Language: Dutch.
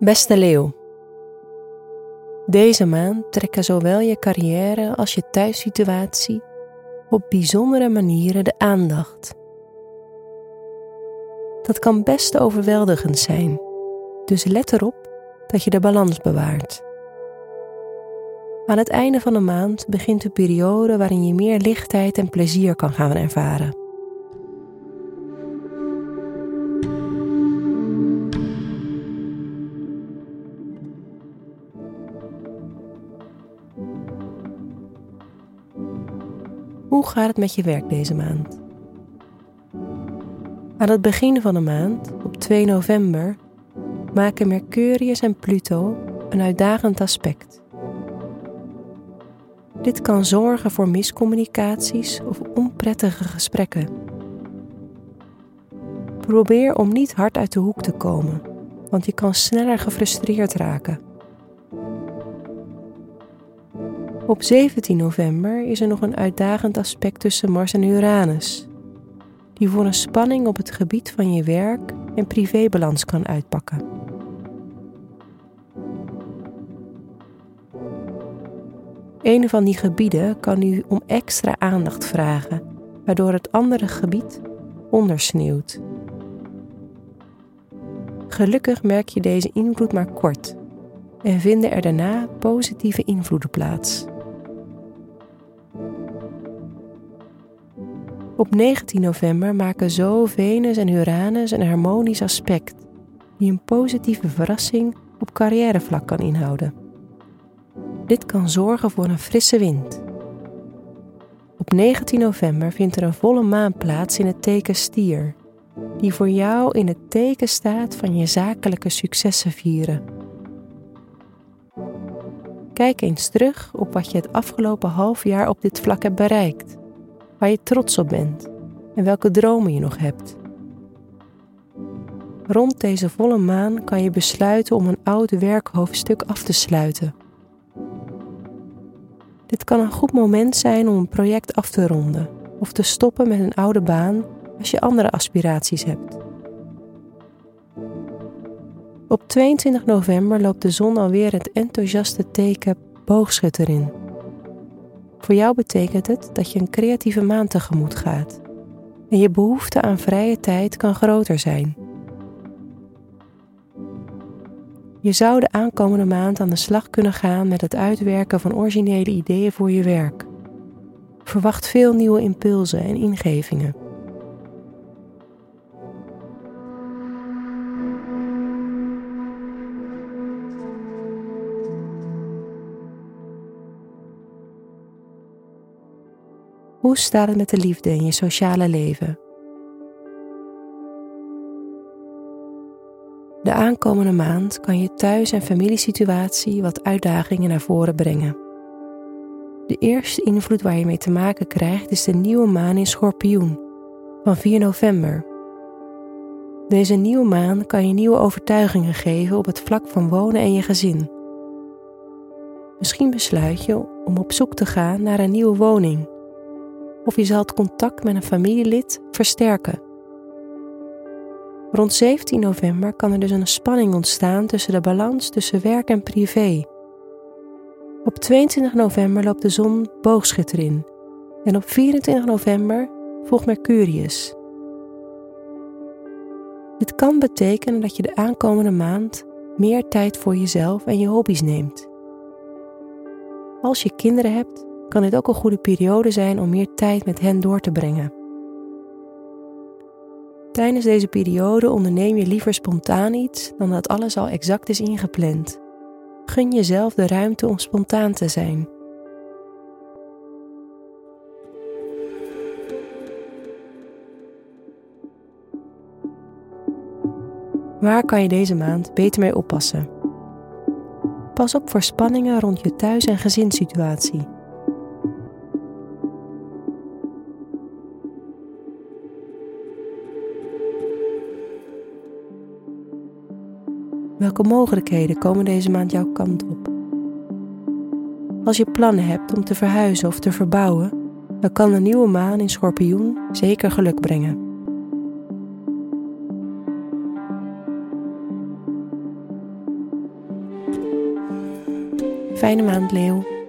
Beste leeuw. Deze maand trekken zowel je carrière als je thuissituatie op bijzondere manieren de aandacht. Dat kan best overweldigend zijn, dus let erop dat je de balans bewaart. Aan het einde van de maand begint de periode waarin je meer lichtheid en plezier kan gaan ervaren. Hoe gaat het met je werk deze maand? Aan het begin van de maand, op 2 november, maken Mercurius en Pluto een uitdagend aspect. Dit kan zorgen voor miscommunicaties of onprettige gesprekken. Probeer om niet hard uit de hoek te komen, want je kan sneller gefrustreerd raken. Op 17 november is er nog een uitdagend aspect tussen Mars en Uranus, die voor een spanning op het gebied van je werk en privébalans kan uitpakken. Een van die gebieden kan u om extra aandacht vragen, waardoor het andere gebied ondersneeuwt. Gelukkig merk je deze invloed maar kort en vinden er daarna positieve invloeden plaats. Op 19 november maken zo Venus en Uranus een harmonisch aspect die een positieve verrassing op carrièrevlak kan inhouden. Dit kan zorgen voor een frisse wind. Op 19 november vindt er een volle maan plaats in het teken Stier, die voor jou in het teken staat van je zakelijke successen vieren. Kijk eens terug op wat je het afgelopen half jaar op dit vlak hebt bereikt waar je trots op bent en welke dromen je nog hebt. Rond deze volle maan kan je besluiten om een oud werkhoofdstuk af te sluiten. Dit kan een goed moment zijn om een project af te ronden of te stoppen met een oude baan als je andere aspiraties hebt. Op 22 november loopt de zon alweer het enthousiaste teken boogschutter in. Voor jou betekent het dat je een creatieve maand tegemoet gaat en je behoefte aan vrije tijd kan groter zijn. Je zou de aankomende maand aan de slag kunnen gaan met het uitwerken van originele ideeën voor je werk. Verwacht veel nieuwe impulsen en ingevingen. Hoe staat het met de liefde in je sociale leven? De aankomende maand kan je thuis- en familiesituatie wat uitdagingen naar voren brengen. De eerste invloed waar je mee te maken krijgt is de nieuwe maan in Schorpioen van 4 november. Deze nieuwe maan kan je nieuwe overtuigingen geven op het vlak van wonen en je gezin. Misschien besluit je om op zoek te gaan naar een nieuwe woning of je zal het contact met een familielid versterken. Rond 17 november kan er dus een spanning ontstaan tussen de balans tussen werk en privé. Op 22 november loopt de zon boogschutter in en op 24 november volgt Mercurius. Dit kan betekenen dat je de aankomende maand meer tijd voor jezelf en je hobby's neemt. Als je kinderen hebt, kan dit ook een goede periode zijn om meer tijd met hen door te brengen. Tijdens deze periode onderneem je liever spontaan iets dan dat alles al exact is ingepland. Gun jezelf de ruimte om spontaan te zijn. Waar kan je deze maand beter mee oppassen? Pas op voor spanningen rond je thuis- en gezinssituatie. Welke mogelijkheden komen deze maand jouw kant op? Als je plannen hebt om te verhuizen of te verbouwen, dan kan de nieuwe maan in Schorpioen zeker geluk brengen. Fijne maand, Leeuw.